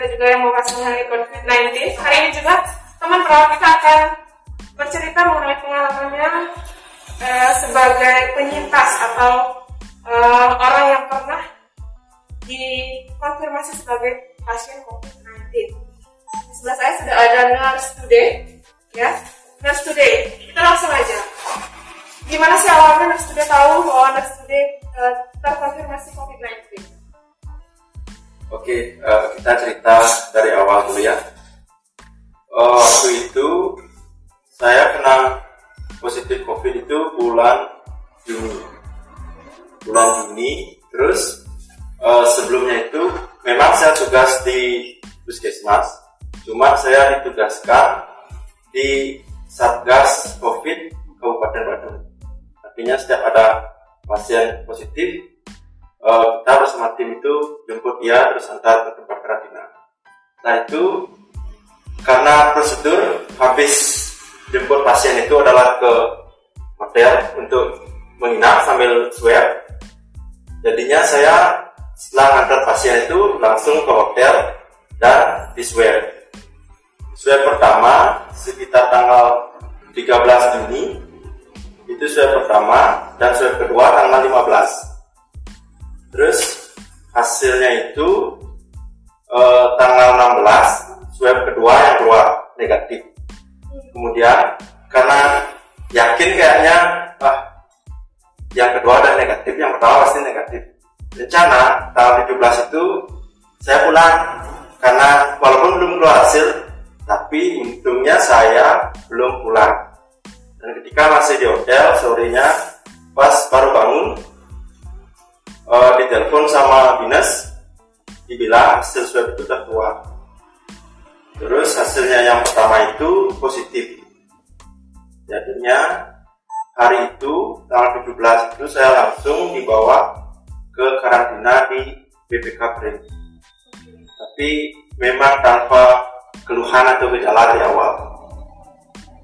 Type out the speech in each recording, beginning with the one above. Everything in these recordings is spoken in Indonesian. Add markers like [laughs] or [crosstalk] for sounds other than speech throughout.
kita juga yang membahas mengenai COVID-19. Hari ini juga teman perawat kita akan bercerita mengenai pengalamannya uh, sebagai penyintas atau uh, orang yang pernah dikonfirmasi sebagai pasien COVID-19. Di sebelah saya sudah ada nurse today, ya. Nurse today, kita langsung aja. Gimana sih awalnya nurse today tahu bahwa nurse today uh, terkonfirmasi COVID-19? Oke, uh, kita cerita dari awal dulu ya. Uh, waktu itu saya kena positif COVID itu bulan Juni. Bulan Juni, terus uh, sebelumnya itu memang saya tugas di puskesmas, cuma saya ditugaskan di Satgas COVID Kabupaten Bandung. Artinya setiap ada pasien positif, uh, kita bersama tim itu jemput dia terus antar ke tempat karantina. Nah itu karena prosedur habis jemput pasien itu adalah ke hotel untuk menginap sambil swab. Jadinya saya setelah ngantar pasien itu langsung ke hotel dan di swab. Swab pertama sekitar tanggal 13 Juni itu swab pertama dan swab kedua tanggal 15. Terus hasilnya itu eh, tanggal 16 swab kedua yang keluar negatif. Kemudian karena yakin kayaknya ah yang kedua ada negatif yang pertama pasti negatif. Rencana tanggal 17 itu saya pulang. Karena walaupun belum keluar hasil tapi untungnya saya belum pulang. Dan ketika masih di hotel sorenya pas baru bangun uh, ditelepon sama dinas dibilang hasil swab itu keluar Terus hasilnya yang pertama itu positif. Jadinya hari itu tanggal 17 itu saya langsung dibawa ke karantina di BPK. Tapi memang tanpa keluhan atau gejala di awal.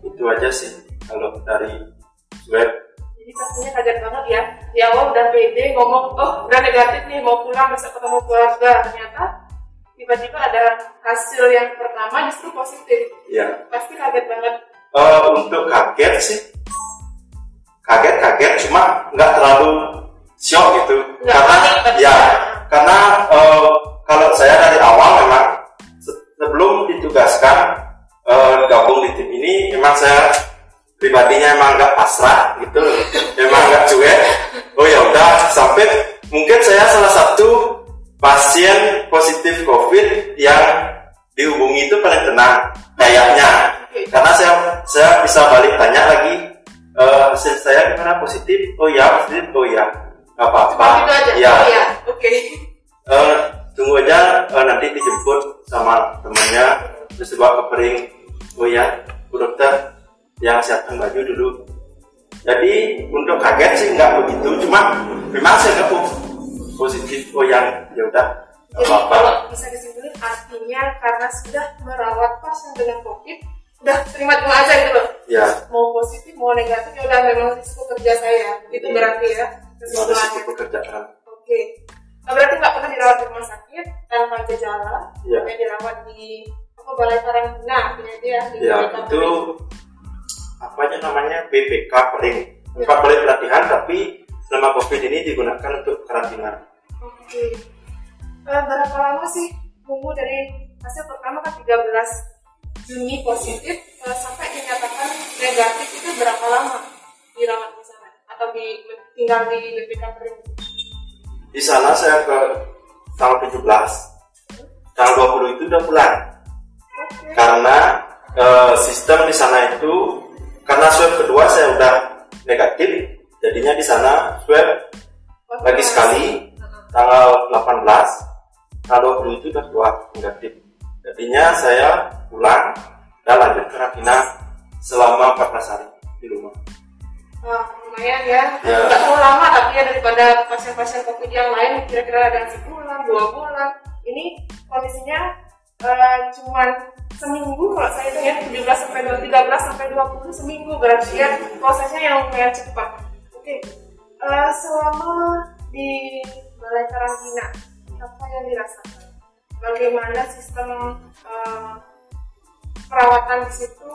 Itu aja sih kalau dari web. Pastinya kaget banget ya. Di awal udah pede ngomong, oh udah negatif nih mau pulang besok ketemu keluarga. Ternyata tiba-tiba ada hasil yang pertama justru positif. Iya. Pasti kaget banget. Uh, untuk kaget sih, kaget-kaget cuma nggak terlalu shock gitu. Nggak karena panik, ya, ya. karena uh, kalau saya dari awal memang se- sebelum ditugaskan uh, gabung di tim ini, memang saya pribadinya emang nggak pasrah gitu, emang nggak cuek. Oh ya udah sampai mungkin saya salah satu pasien positif COVID yang dihubungi itu paling tenang kayaknya. Karena saya saya bisa balik tanya lagi. Hasil saya gimana? Positif? Oh ya positif. Oh ya nggak apa-apa. Gitu ya. Oh, ya. Oke. Eh, tunggu aja. Eh, nanti dijemput sama temannya. Terus bawa ke pering. Oh ya bu dokter yang siapkan baju dulu jadi untuk kaget sih nggak begitu cuma memang saya nggak positif oh yang ya udah Jadi apa-apa kalau bisa disimpulin artinya karena sudah merawat pasien dengan COVID, udah terima-terima aja gitu loh. ya Mau positif, mau negatif, ya udah memang risiko kerja saya. Itu Iya. berarti ya. kesimpulannya. pekerjaan Oke. Nah, berarti nggak pernah dirawat di rumah sakit tanpa gejala, hanya dirawat di apa balai karantina, artinya itu ya di ya itu apa aja namanya BPK paling tempat boleh pelatihan tapi selama covid ini digunakan untuk karantina Oke. Eh, berapa lama sih nunggu dari hasil pertama kan 13 Juni positif eh, sampai dinyatakan negatif itu berapa lama dirawat di sana atau di tinggal di BPK Pering? di sana saya ke tanggal 17 tanggal 20 itu udah pulang Oke. karena eh, sistem di sana itu karena swab kedua saya udah negatif jadinya di sana swab lagi sekali tanggal 18 tanggal 20 itu udah keluar negatif. Jadinya saya pulang dan lanjut karantina selama 14 hari di rumah. Nah, lumayan ya. Ya. terlalu lama tapi ya daripada pasien-pasien covid yang lain kira-kira ada yang sebulan dua bulan. Ini kondisinya eh, cuman seminggu kalau saya hitung ya 17 sampai 13 sampai 20 seminggu berarti ya prosesnya yang lumayan cepat. Oke Eh, selama di balai karantina apa yang dirasakan? Bagaimana sistem eh, perawatan di situ?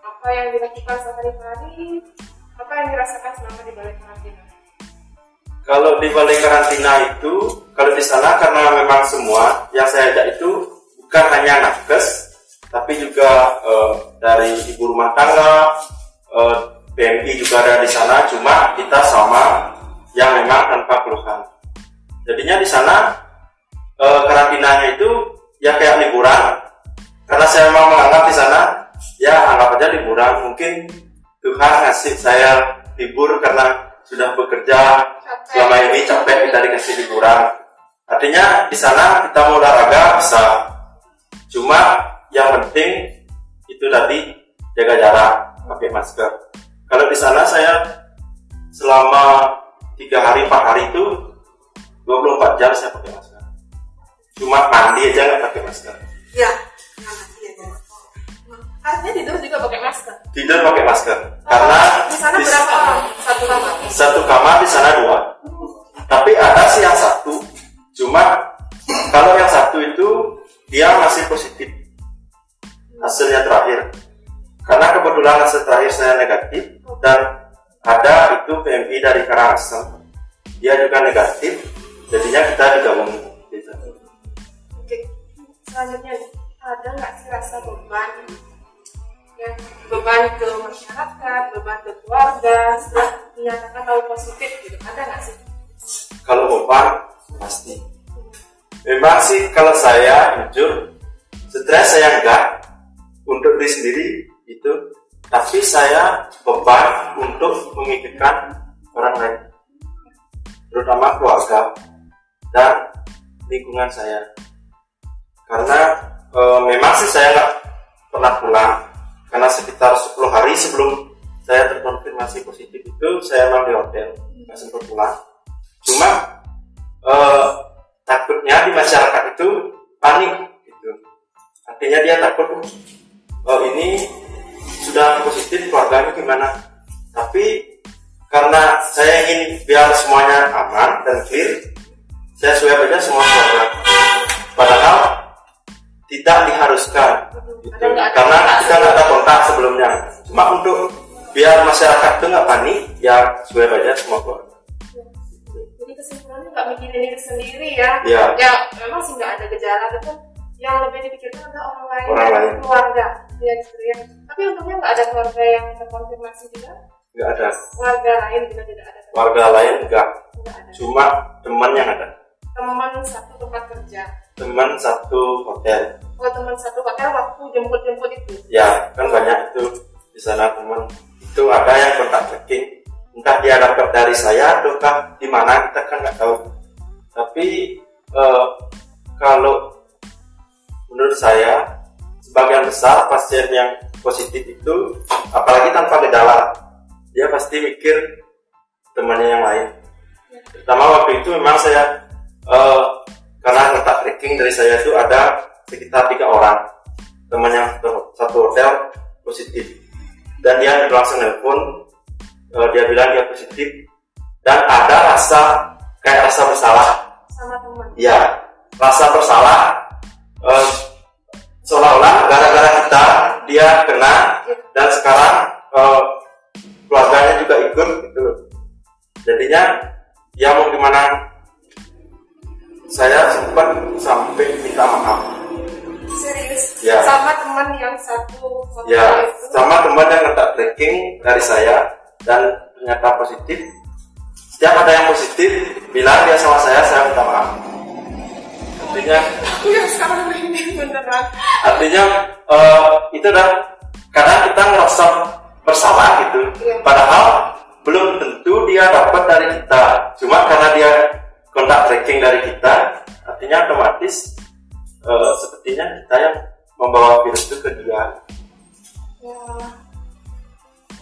Apa yang dilakukan sehari-hari apa yang dirasakan selama di balai karantina? Kalau di balai karantina itu, kalau di sana karena memang semua yang saya ajak itu bukan hanya nakes, tapi juga eh, dari ibu rumah tangga, eh, PMI juga ada di sana, cuma kita sama yang memang tanpa keluhan. Jadinya di sana eh, karantinanya itu ya kayak liburan, karena saya memang menganggap di sana ya anggap aja liburan. Mungkin Tuhan ngasih saya libur karena sudah bekerja Capek. selama ini capek kita dikasih liburan. Artinya di sana kita mau olahraga bisa. Cuma yang penting itu tadi jaga jarak, pakai masker. Kalau di sana saya selama tiga hari empat hari itu 24 jam saya pakai masker. Cuma mandi aja nggak pakai masker. ya artinya tidur juga pakai masker Tidur pakai masker karena di sana di- berapa orang satu kamar satu kamar di sana dua. Tapi ada sih yang satu. Cuma kalau yang satu itu dia masih positif hasilnya terakhir. Karena kebetulan hasil terakhir saya negatif dan ada itu PMI dari Karangasem. Dia juga negatif. Jadinya kita digabung. Gitu. oke selanjutnya ada nggak sih rasa beban ya beban ke masyarakat beban ke keluarga setelah dinyatakan tahu positif gitu ada nggak sih Kalau beban pasti. Memang sih kalau saya jujur stres saya enggak untuk diri sendiri itu, tapi saya beban untuk memikirkan orang lain, terutama keluarga dan lingkungan saya. Karena e, memang sih saya nggak pernah pulang, karena sekitar 10 hari sebelum saya terkonfirmasi positif itu saya memang di hotel, nggak sempat pulang. Cuma eh, takutnya di masyarakat itu panik gitu. Artinya dia takut oh ini sudah positif keluarganya gimana. Tapi karena saya ingin biar semuanya aman dan clear, saya swab aja semua keluarga. Padahal tidak diharuskan gitu. Karena kita nggak ada kontak sebelumnya. Cuma untuk biar masyarakat itu nggak panik, ya swab aja semua keluarga. Jadi kesimpulannya nggak mikirin diri sendiri ya Iya. ya memang sih nggak ada gejala tapi yang lebih dipikirkan adalah orang lain Orang dan lain. keluarga ya gitu ya tapi untungnya nggak ada keluarga yang terkonfirmasi juga Nggak ada. keluarga lain juga tidak ada Warga lain enggak, Nggak ada cuma teman yang ada. teman satu tempat kerja Teman satu hotel. kalau teman satu hotel waktu jemput jemput itu Ya, kan banyak itu di sana teman. Itu ada yang kontak tracking. Entah dia dapat dari saya ataukah di mana kita kan nggak tahu. Tapi eh, kalau menurut saya sebagian besar pasien yang positif itu apalagi tanpa gejala dia pasti mikir temannya yang lain. Pertama waktu itu memang saya eh, karena kontak tracking dari saya itu ada sekitar tiga orang. Teman yang satu- satu hotel positif. Dan dia langsung nelpon eh, dia bilang dia positif dan ada rasa kayak rasa bersalah. Sama teman. Ya rasa bersalah eh, seolah-olah gara-gara kita dia kena dan sekarang eh, keluarganya juga ikut gitu jadinya ya mau gimana saya sempat sampai minta maaf. Serius? Ya. sama teman yang satu ya itu? sama teman yang kontak tracking dari saya dan ternyata positif setiap ada yang positif bilang dia sama saya saya minta maaf artinya ya sekarang ini beneran artinya eh, itu dah kadang kita ngerasa bersalah gitu Iya. padahal belum tentu dia dapat dari kita cuma karena dia kontak tracking dari kita artinya otomatis eh, sepertinya kita yang membawa virus itu ke dia Ya.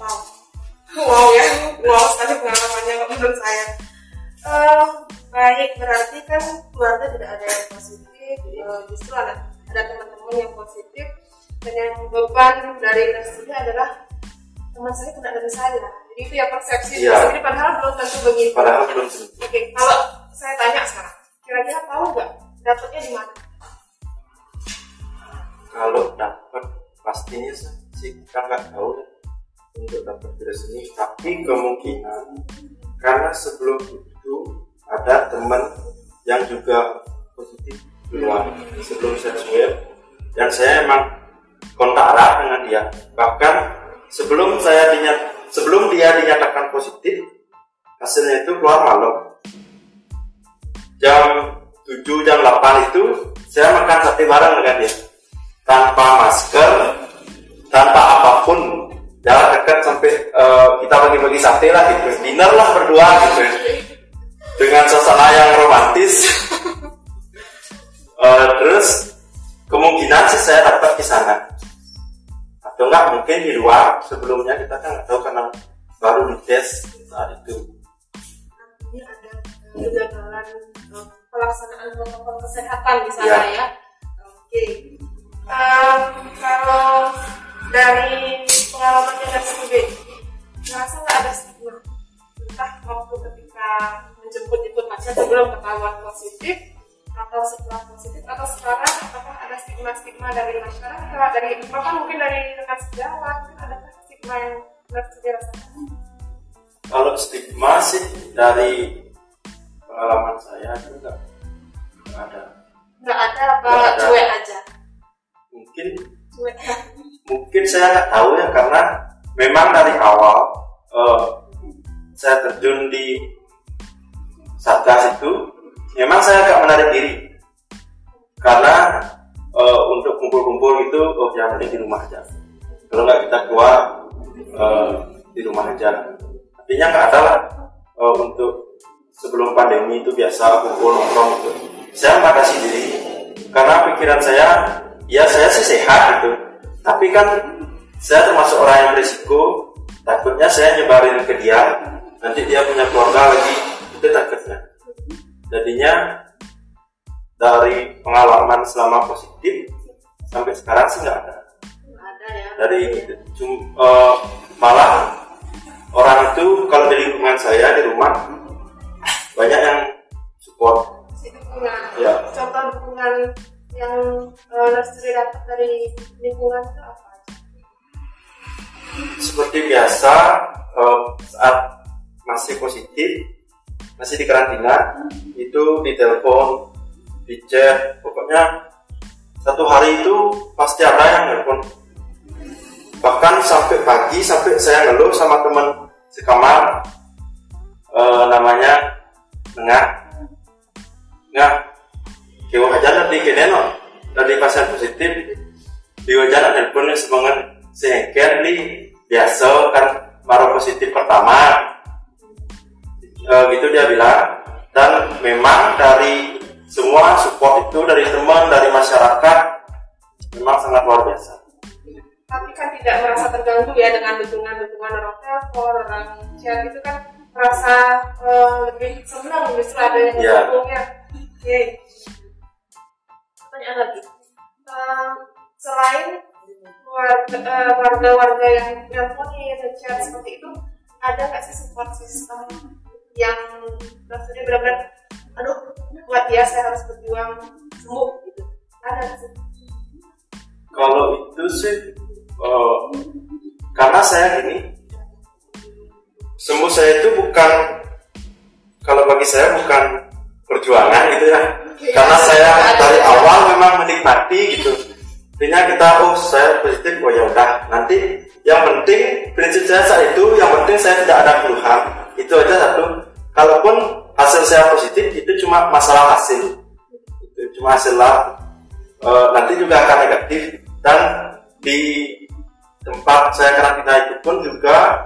Wow. Wow ya, wow sekali menurut saya. Uh, baik berarti kan keluarga tidak ada yang positif. Uh, justru ada ada teman-teman yang positif. Dan yang beban dari nurse adalah teman saya kena dari saya jadi itu ya persepsi Iya. ini padahal belum tentu begitu. Padahal belum tentu. oke kalau saya tanya sekarang kira-kira tahu nggak dapetnya di mana? Kalau dapat pastinya sih kita nggak tahu. ya untuk dapat virus ini tapi kemungkinan karena sebelum itu ada teman yang juga positif duluan sebelum saya swab. Dan saya emang kontak erat dengan dia. Bahkan sebelum saya dinyat sebelum dia dinyatakan positif hasilnya itu keluar malam. Jam 7 jam 8 itu saya makan sate bareng dengan dia. Tanpa masker tanpa apa pun jarak dekat sampai eh, kita bagi-bagi sate lah gitu dinner lah berdua gitu dengan suasana yang romantis [laughs] Eh, terus kemungkinan sih saya dapat di sana atau enggak mungkin di luar sebelumnya kita kan nggak tahu karena baru dites saat itu ini ada kegagalan eh, pelaksanaan protokol kesehatan di sana Ya. ya. Oke. Em, kalau dari pengalamannya dari studi, merasa nggak ada stigma? Entah waktu ketika menjemput itu pasien sebelum ketahuan positif atau setelah positif atau sekarang apakah ada stigma-stigma dari masyarakat dari bahkan mungkin dari rekan sejawat mungkin ada stigma yang harus dirasakan? Kalau stigma sih dari pengalaman saya itu enggak enggak ada. Nggak ada apa cuek aja? Mungkin cuek mungkin saya nggak tahu ya karena memang dari awal eh, saya terjun di satgas itu memang saya agak menarik diri. Karena eh, untuk kumpul-kumpul itu oh yang penting di rumah aja. Kalau nggak kita keluar eh, di rumah aja. Artinya nggak ada lah eh, untuk sebelum pandemi itu biasa kumpul nongkrong gitu. Saya membatasi diri. Karena pikiran saya ya saya sih sehat gitu tapi kan saya termasuk orang yang berisiko. Takutnya saya nyebarin ke dia nanti dia punya keluarga lagi itu takutnya. Jadinya dari pengalaman selama positif sampai sekarang sih nggak ada. Ya. Dari eh, malah orang itu kalau di lingkungan saya di rumah banyak yang support. Ya. Contoh dukungan yang uh, Lestari dapat dari lingkungan itu apa? Seperti biasa eh, saat masih positif masih di karantina itu ditelepon di chat pokoknya satu hari itu pasti ada yang nelpon. Bahkan sampai pagi sampai saya ngeluh sama teman sekamar eh, namanya Nengah Nengah kewa aja nanti kene no dari pasien positif di wajah nelpon semangat sehingga di biasa kan baru positif pertama Eh, gitu dia bilang dan memang dari semua support itu dari teman dari masyarakat memang sangat luar biasa Tapi kan tidak merasa terganggu ya dengan dukungan-dukungan orang telepon, orang chat itu kan merasa uh, lebih senang justru ada yang Ya. mendukungnya. Oke. Pertanyaan lagi. Uh, selain eh, warga-warga yang teleponin dan chat seperti itu, ada nggak sih support system yang maksudnya benar-benar, aduh, buat ya saya harus berjuang sembuh gitu. Ada sih? kalau itu sih eh, karena saya gini sembuh saya itu bukan kalau bagi saya bukan perjuangan gitu ya karena saya dari awal memang menikmati gitu. Artinya kita oh saya positif oh ya udah. Nanti yang penting prinsip saya saat itu yang penting saya tidak ada keluhan. Itu aja satu. Kalaupun hasil saya positif itu cuma masalah hasil. Itu cuma hasil lah. Eh, nanti juga akan negatif. Dan di tempat saya karantina itu pun juga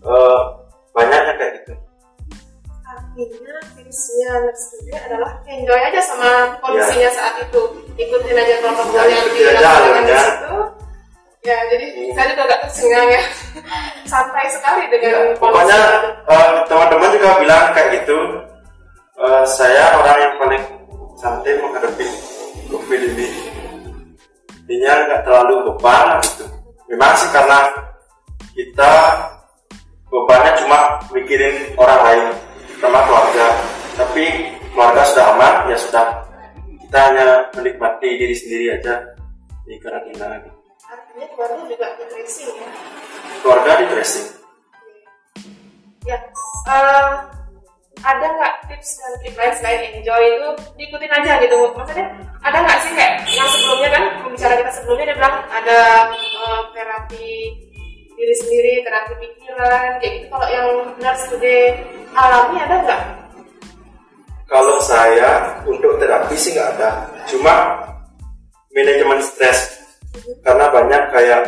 eh, banyak kayak gitu artinya tipsnya studi adalah enjoy aja sama kondisinya saat itu ikutin aja protokol Ya, yang ikutin aja dilakukan di alurnya. situ ya jadi Hmm. saya juga agak tercengang ya santai sekali dengan pokoknya kondisi. eh, teman-teman juga bilang kayak gitu, uh, saya orang yang paling santai menghadapi COVID ini. Intinya nggak terlalu beban gitu. Memang sih karena kita bebannya cuma mikirin orang lain, sama keluarga. Tapi keluarga sudah aman, ya sudah kita hanya menikmati diri sendiri aja di karantina. Artinya keluarga juga di tracing ya? Keluarga di tracing. Ya, uh, ada nggak tips dan trik lain selain enjoy itu diikutin aja gitu maksudnya ada nggak sih kayak yang sebelumnya kan pembicara kita sebelumnya dia bilang ada uh, terapi diri sendiri terapi pikiran kayak gitu kalau yang benar today alami ada nggak? Kalau saya untuk terapi sih nggak ada. Cuma manajemen stres. Karena banyak kayak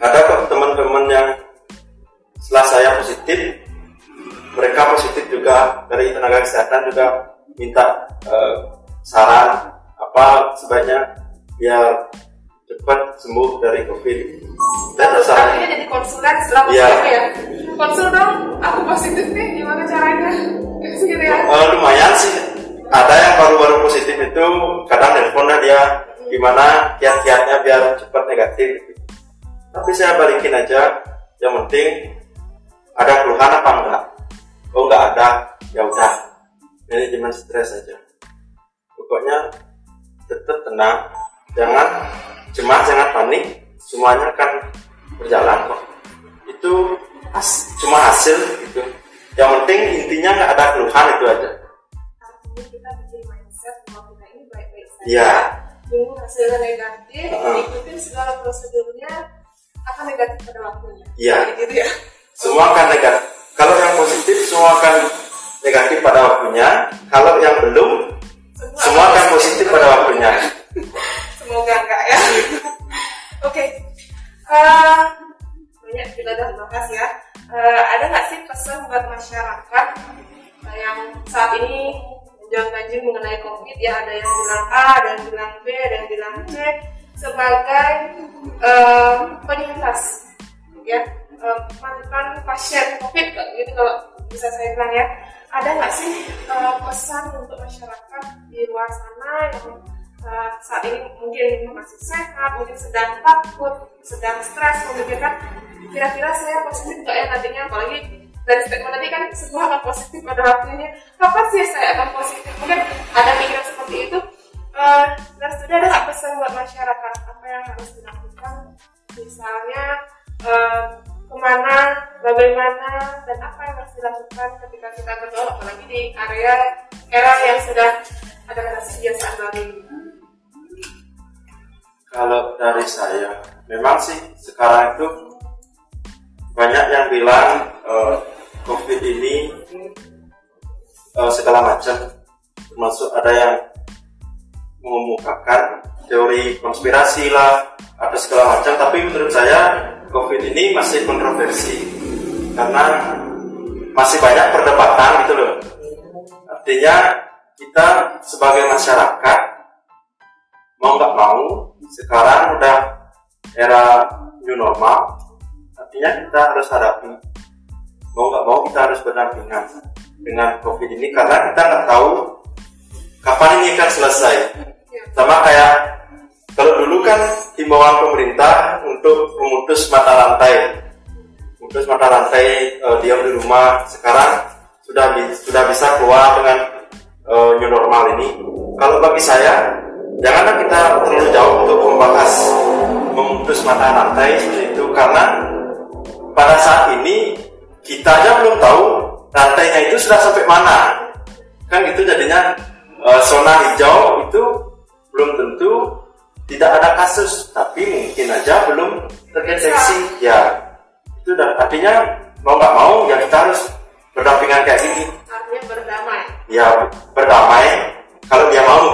ada kok teman-teman yang setelah saya positif mereka positif juga dari tenaga kesehatan juga minta uh, saran apa sebaiknya biar cepat sembuh dari covid dan akhirnya jadi konsulen setelah ya. ya konsul dong aku positif nih gimana caranya? Gitu ya. Uh, lumayan sih. Ada yang baru-baru positif itu kadang teleponnya dia gimana kiat-kiatnya biar cepat negatif? Tapi saya balikin aja. Yang penting ada keluhan apa enggak? Oh nggak ada. Ya udah. Manajemen stres saja pokoknya tetap tenang. Jangan cemas jangan panik. Semuanya akan berjalan kok itu has, cuma hasil gitu yang penting intinya nggak ada keluhan itu aja kita bikin mindset bahwa kita ini baik-baik saja Iya. Hasilnya negatif, Uh-uh. ikutin segala prosedurnya akan negatif pada waktunya. Iya. Gitu ya. semua akan negatif kalau yang positif semua akan negatif pada waktunya kalau yang belum semua akan positif pada waktunya [laughs] Semoga enggak ya. Oke. Eh, banyak kita udah bahas ya. Eh, ada nggak sih pesan buat masyarakat yang saat ini menjual ganjil mengenai COVID? Ya ada yang bilang A, ada yang bilang B, ada yang bilang C sebagai eh, penyintas ya. Eh, mantan pasien COVID gitu kalau bisa saya bilang ya. Ada nggak sih eh, pesan untuk masyarakat di luar sana yang eh, saat ini mungkin masih sehat, mungkin sedang takut, sedang stres memikirkan kira-kira saya positif nggak ya nantinya? Apalagi dari statement tadi kan semua akan positif pada waktunya kapan sih saya akan positif? Mungkin ada pikiran seperti itu. Eh, dan sudah ada pesan buat masyarakat? Apa yang harus dilakukan? Misalnya eh, ke mana bagaimana dan apa yang harus dilakukan ketika kita berdoa? Apalagi di area era yang sudah ada kebiasaan baru ini. Kalau dari saya, memang sih sekarang itu banyak yang bilang eh, COVID ini eh, segala macam, termasuk ada yang mengemukakan teori konspirasi lah atau segala macam. Tapi menurut saya COVID ini masih kontroversi karena masih banyak perdebatan gitu loh. Artinya kita sebagai masyarakat mau nggak mau sekarang udah era new normal. Artinya kita harus hadapi mau nggak mau kita harus berdampingan dengan covid ini karena kita nggak tahu kapan ini akan selesai. Sama kayak kalau dulu kan himbauan pemerintah untuk memutus mata rantai. Memutus mata rantai eh, diam di rumah. Sekarang sudah sudah bisa keluar dengan eh, new normal ini. Kalau bagi saya jauh membahas memutus mata rantai seperti itu. Karena pada saat ini kita aja belum tahu rantainya itu sudah sampai mana. Kan itu jadinya zona hijau itu belum tentu tidak ada kasus. Tapi mungkin aja belum terdeteksi. Ya itu dah. Artinya mau nggak mau ya kita harus berdampingan kayak gini. Artinya berdamai. Ya berdamai. Kalau dia mau.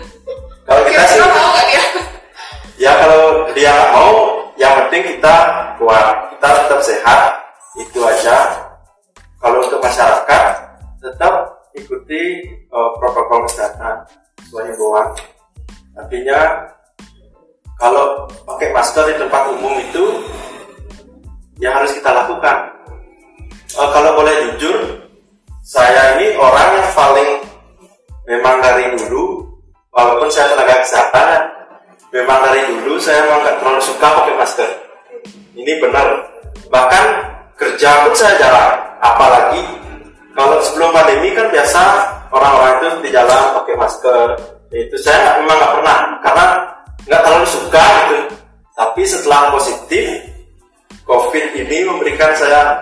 [laughs] Kalau kita sih ya kalau dia mau yang penting kita kuat. Kita tetap sehat itu aja. Kalau untuk masyarakat tetap ikuti eh, protokol kesehatan sesuai himbauan. Artinya kalau pakai masker di tempat umum itu ya harus kita lakukan. Eh, kalau boleh jujur saya ini orang yang paling memang dari dulu walaupun saya tenaga kesehatan memang dari dulu saya memang nggak terlalu suka pakai masker. Ini benar. Bahkan kerja pun saya jarang. Apalagi kalau sebelum pandemi kan biasa orang-orang itu di jalan pakai masker. Itu saya memang nggak pernah. Karena nggak terlalu suka gitu. Tapi setelah positif covid ini memberikan saya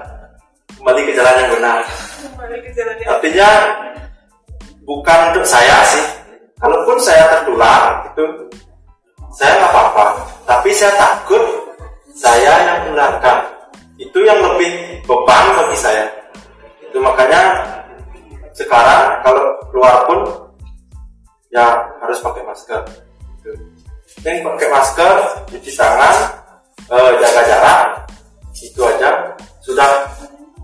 kembali ke jalan yang benar. Kembali ke jalan yang artinya bukan untuk saya sih. Kalaupun saya tertular itu saya nggak apa-apa tapi saya takut saya yang menularkan itu yang lebih beban bagi saya. Itu makanya sekarang kalau keluar pun ya harus pakai masker. Gitu. Pakai masker cuci tangan eh, jaga jarak itu aja. Sudah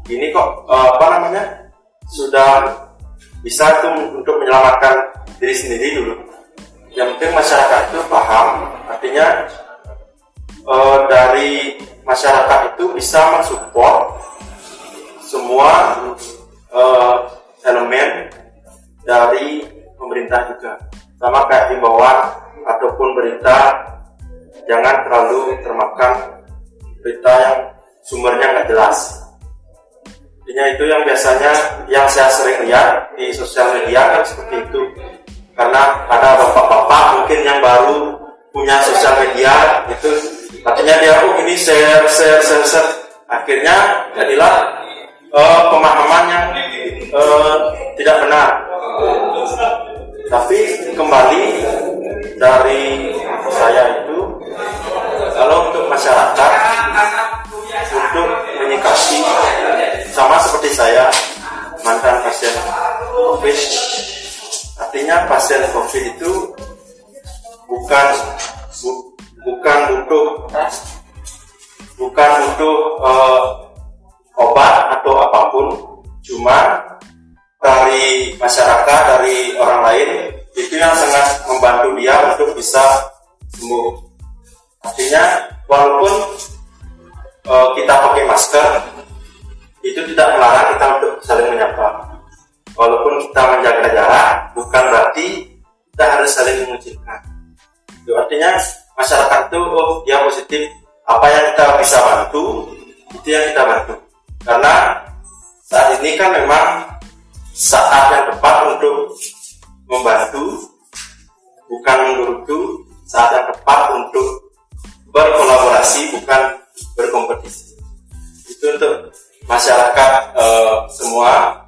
ini kok eh, apa namanya? Sudah bisa tuh untuk menyelamatkan diri sendiri dulu yang penting masyarakat itu paham artinya eh, dari masyarakat itu bisa mensupport semua eh, elemen dari pemerintah juga. Sama kayak himbauan ataupun berita jangan terlalu termakan berita yang sumbernya nggak jelas. Intinya itu yang biasanya yang saya sering lihat di sosial media kan seperti itu karena ada bapak-bapak mungkin yang baru punya sosial media itu artinya dia oh ini share share share share. Akhirnya jadilah eh, pemahaman yang eh, tidak benar. Tapi kembali dari COVID itu bukan bu- bukan butuh bukan butuh eh, obat atau apa pun. Cuma dari masyarakat dari orang lain itu yang sangat membantu dia untuk bisa sembuh. Artinya walaupun eh, kita pakai masker itu tidak melarang kita untuk saling menyapa. Walaupun kita menjaga jarak bukan berarti kita harus saling mengucilkan. Itu artinya masyarakat itu oh dia positif apa yang kita bisa bantu itu yang kita bantu. Karena saat ini kan memang saat yang tepat untuk membantu bukan menggerutu saat yang tepat untuk berkolaborasi bukan berkompetisi. Itu untuk masyarakat eh, semua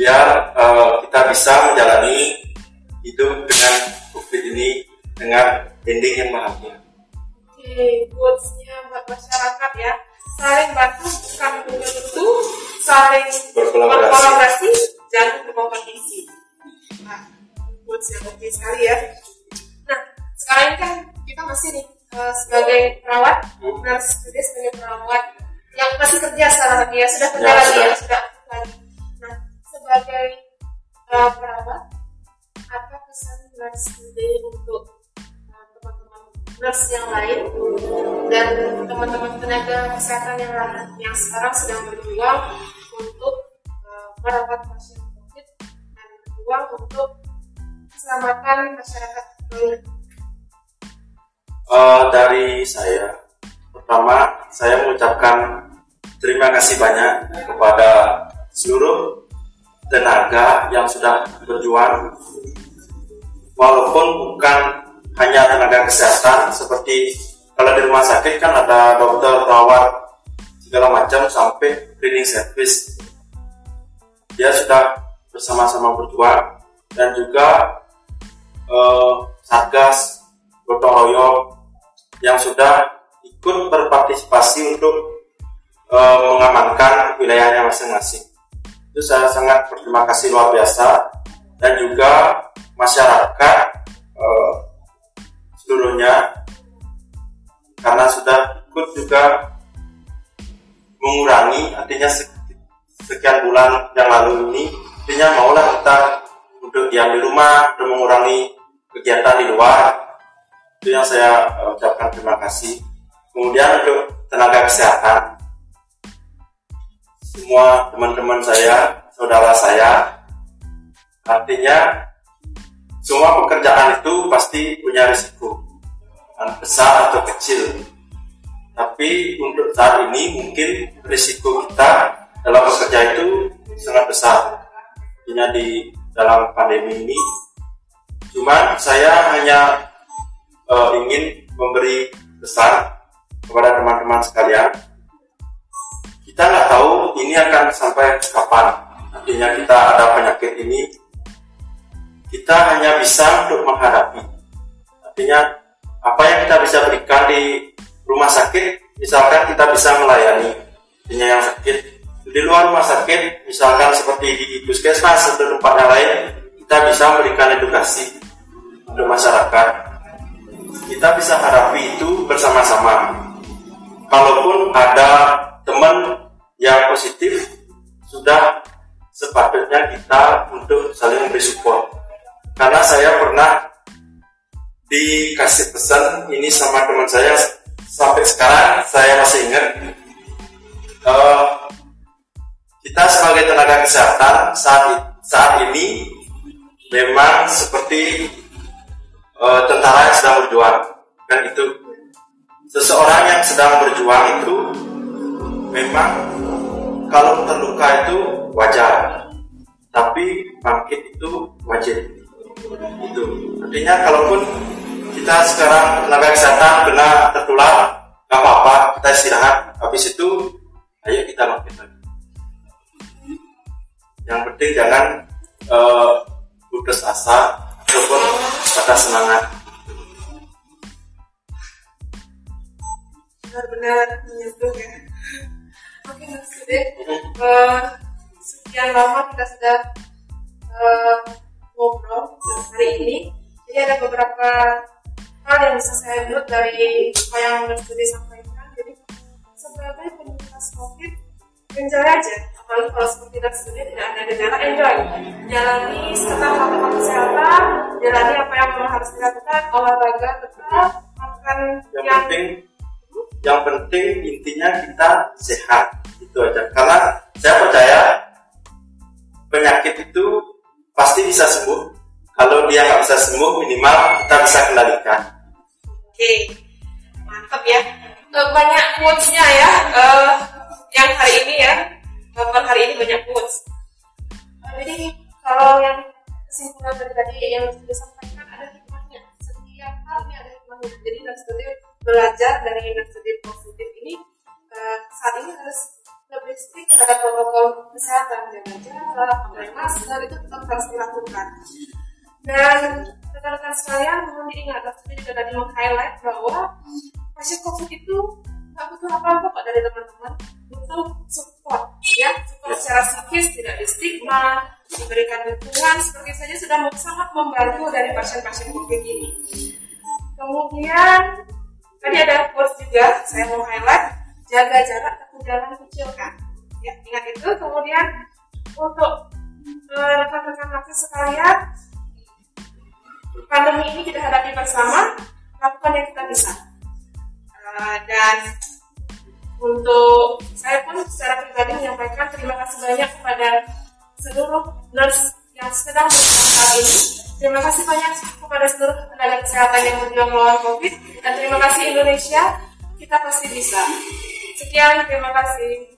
biar eh, kita bisa menjalani hidup dengan COVID ini dengan ending yang bahagia. Oke, quotes-nya buat masyarakat ya. Saling bantu bukan begitu, saling Berkolaborasi. berkolaborasi jangan berkompetisi. Nah, quotes yang oke sekali ya. Nah, sekarang ini kan kita masih nih eh, sebagai perawat, nurse juga sebagai perawat yang masih kerja sekarang ya, sudah kerja Ya, lagi ya, sudah. sudah aktif lagi. Nah, sebagai eh, perawat, apa pesan nurse sendiri untuk eh, teman-teman nurse yang lain dan teman-teman tenaga kesehatan yang lain yang sekarang sedang berjuang untuk eh, merawat pasien COVID dan berjuang untuk keselamatan masyarakat. Eh, dari saya pertama saya mengucapkan terima kasih banyak kepada seluruh tenaga yang sudah berjuang walaupun bukan hanya tenaga kesehatan seperti kalau di rumah sakit kan ada dokter perawat segala macam sampai cleaning service dia sudah bersama-sama berjuang dan juga eh, satgas gotong royong yang sudah ikut berpartisipasi untuk eh, mengamankan wilayahnya masing-masing. Itu saya sangat berterima kasih luar biasa. Dan juga masyarakat eh, seluruhnya. Karena sudah ikut juga mengurangi artinya sek- sekian bulan yang lalu ini artinya maulah kita untuk diam di rumah dan mengurangi kegiatan di luar. Itu yang saya eh, ucapkan terima kasih. Kemudian untuk tenaga kesehatan semua teman-teman saya saudara saya. Artinya semua pekerjaan itu pasti punya risiko besar atau kecil. Tapi untuk saat ini mungkin risiko kita dalam bekerja itu sangat besar. Artinya di dalam pandemi ini. Cuman saya hanya uh, ingin memberi pesan kepada teman-teman sekalian. Kita nggak tahu ini akan sampai kapan. Artinya kita ada penyakit ini kita hanya bisa untuk menghadapi. Artinya apa yang kita bisa berikan di rumah sakit, misalkan kita bisa melayani artinya yang sakit di luar rumah sakit, misalkan seperti di puskesmas atau tempatnya lain, kita bisa memberikan edukasi untuk masyarakat. Kita bisa hadapi itu bersama-sama. Kalaupun ada teman yang positif, sudah sepatutnya kita untuk saling memberi support. Karena saya pernah dikasih pesan ini sama teman saya sampai sekarang saya masih ingat uh, kita sebagai tenaga kesehatan saat saat ini memang seperti uh, tentara yang sedang berjuang. Kan itu seseorang yang sedang berjuang itu memang kalau terluka itu wajar tapi bangkit itu wajib. Itu. Artinya kalaupun kita sekarang tenaga kesehatan kena tertular nggak apa-apa kita istirahat. Habis itu ayo kita makin lagi. Yang penting jangan uh, putus asa ataupun patah semangat. Benar-benar menyentuh ya oke mas uh, sekian lama kita sudah uh, ngobrol hari ini. Jadi ada beberapa hal yang bisa saya lihat dari apa yang studi sampaikan. Jadi sebagai penyintas COVID, enjoy aja. Apalagi kalau seperti tidak studi tidak ada gejala, enjoy. Jalani setelah protokol kesehatan, jalani apa yang memang harus dilakukan, olahraga tetap, makan yang, yang penting yang penting intinya kita sehat itu aja karena saya percaya penyakit itu pasti bisa sembuh. Kalau dia nggak bisa sembuh, minimal kita bisa kendalikan. Oke, mantap ya. Eh, banyak quotes-nya ya, uh, yang hari ini ya, per hari ini banyak quotes. Uh, jadi kalau yang kesimpulan dari tadi yang sudah disampaikan ada hikmahnya. Setiap hal ini ada hikmahnya. Jadi studi belajar dari studi positif ini uh, saat ini harus lebih strict terhadap protokol kesehatan jaga jarak, pakai masker itu tetap harus dilakukan. Dan rekan-rekan sekalian mohon diingat, dokter juga tadi meng-highlight bahwa pasien COVID itu nggak butuh apa-apa kok dari teman-teman, butuh support ya, support secara psikis, tidak di stigma, diberikan dukungan, seperti saja sudah sangat membantu dari pasien-pasien COVID ini. Kemudian tadi ada quotes juga saya mau highlight. Jaga jarak jangan kecilkan ya ingat itu. Kemudian untuk eh, rekan-rekan nakes sekalian pandemi ini kita hadapi bersama. Lakukan yang kita bisa. Uh, dan untuk saya pun secara pribadi menyampaikan terima kasih banyak kepada seluruh nurse yang sedang saat ini. Terima kasih banyak kepada seluruh tenaga kesehatan yang berjuang melawan COVID dan terima kasih Indonesia. Kita pasti bisa. Sekian, terima kasih.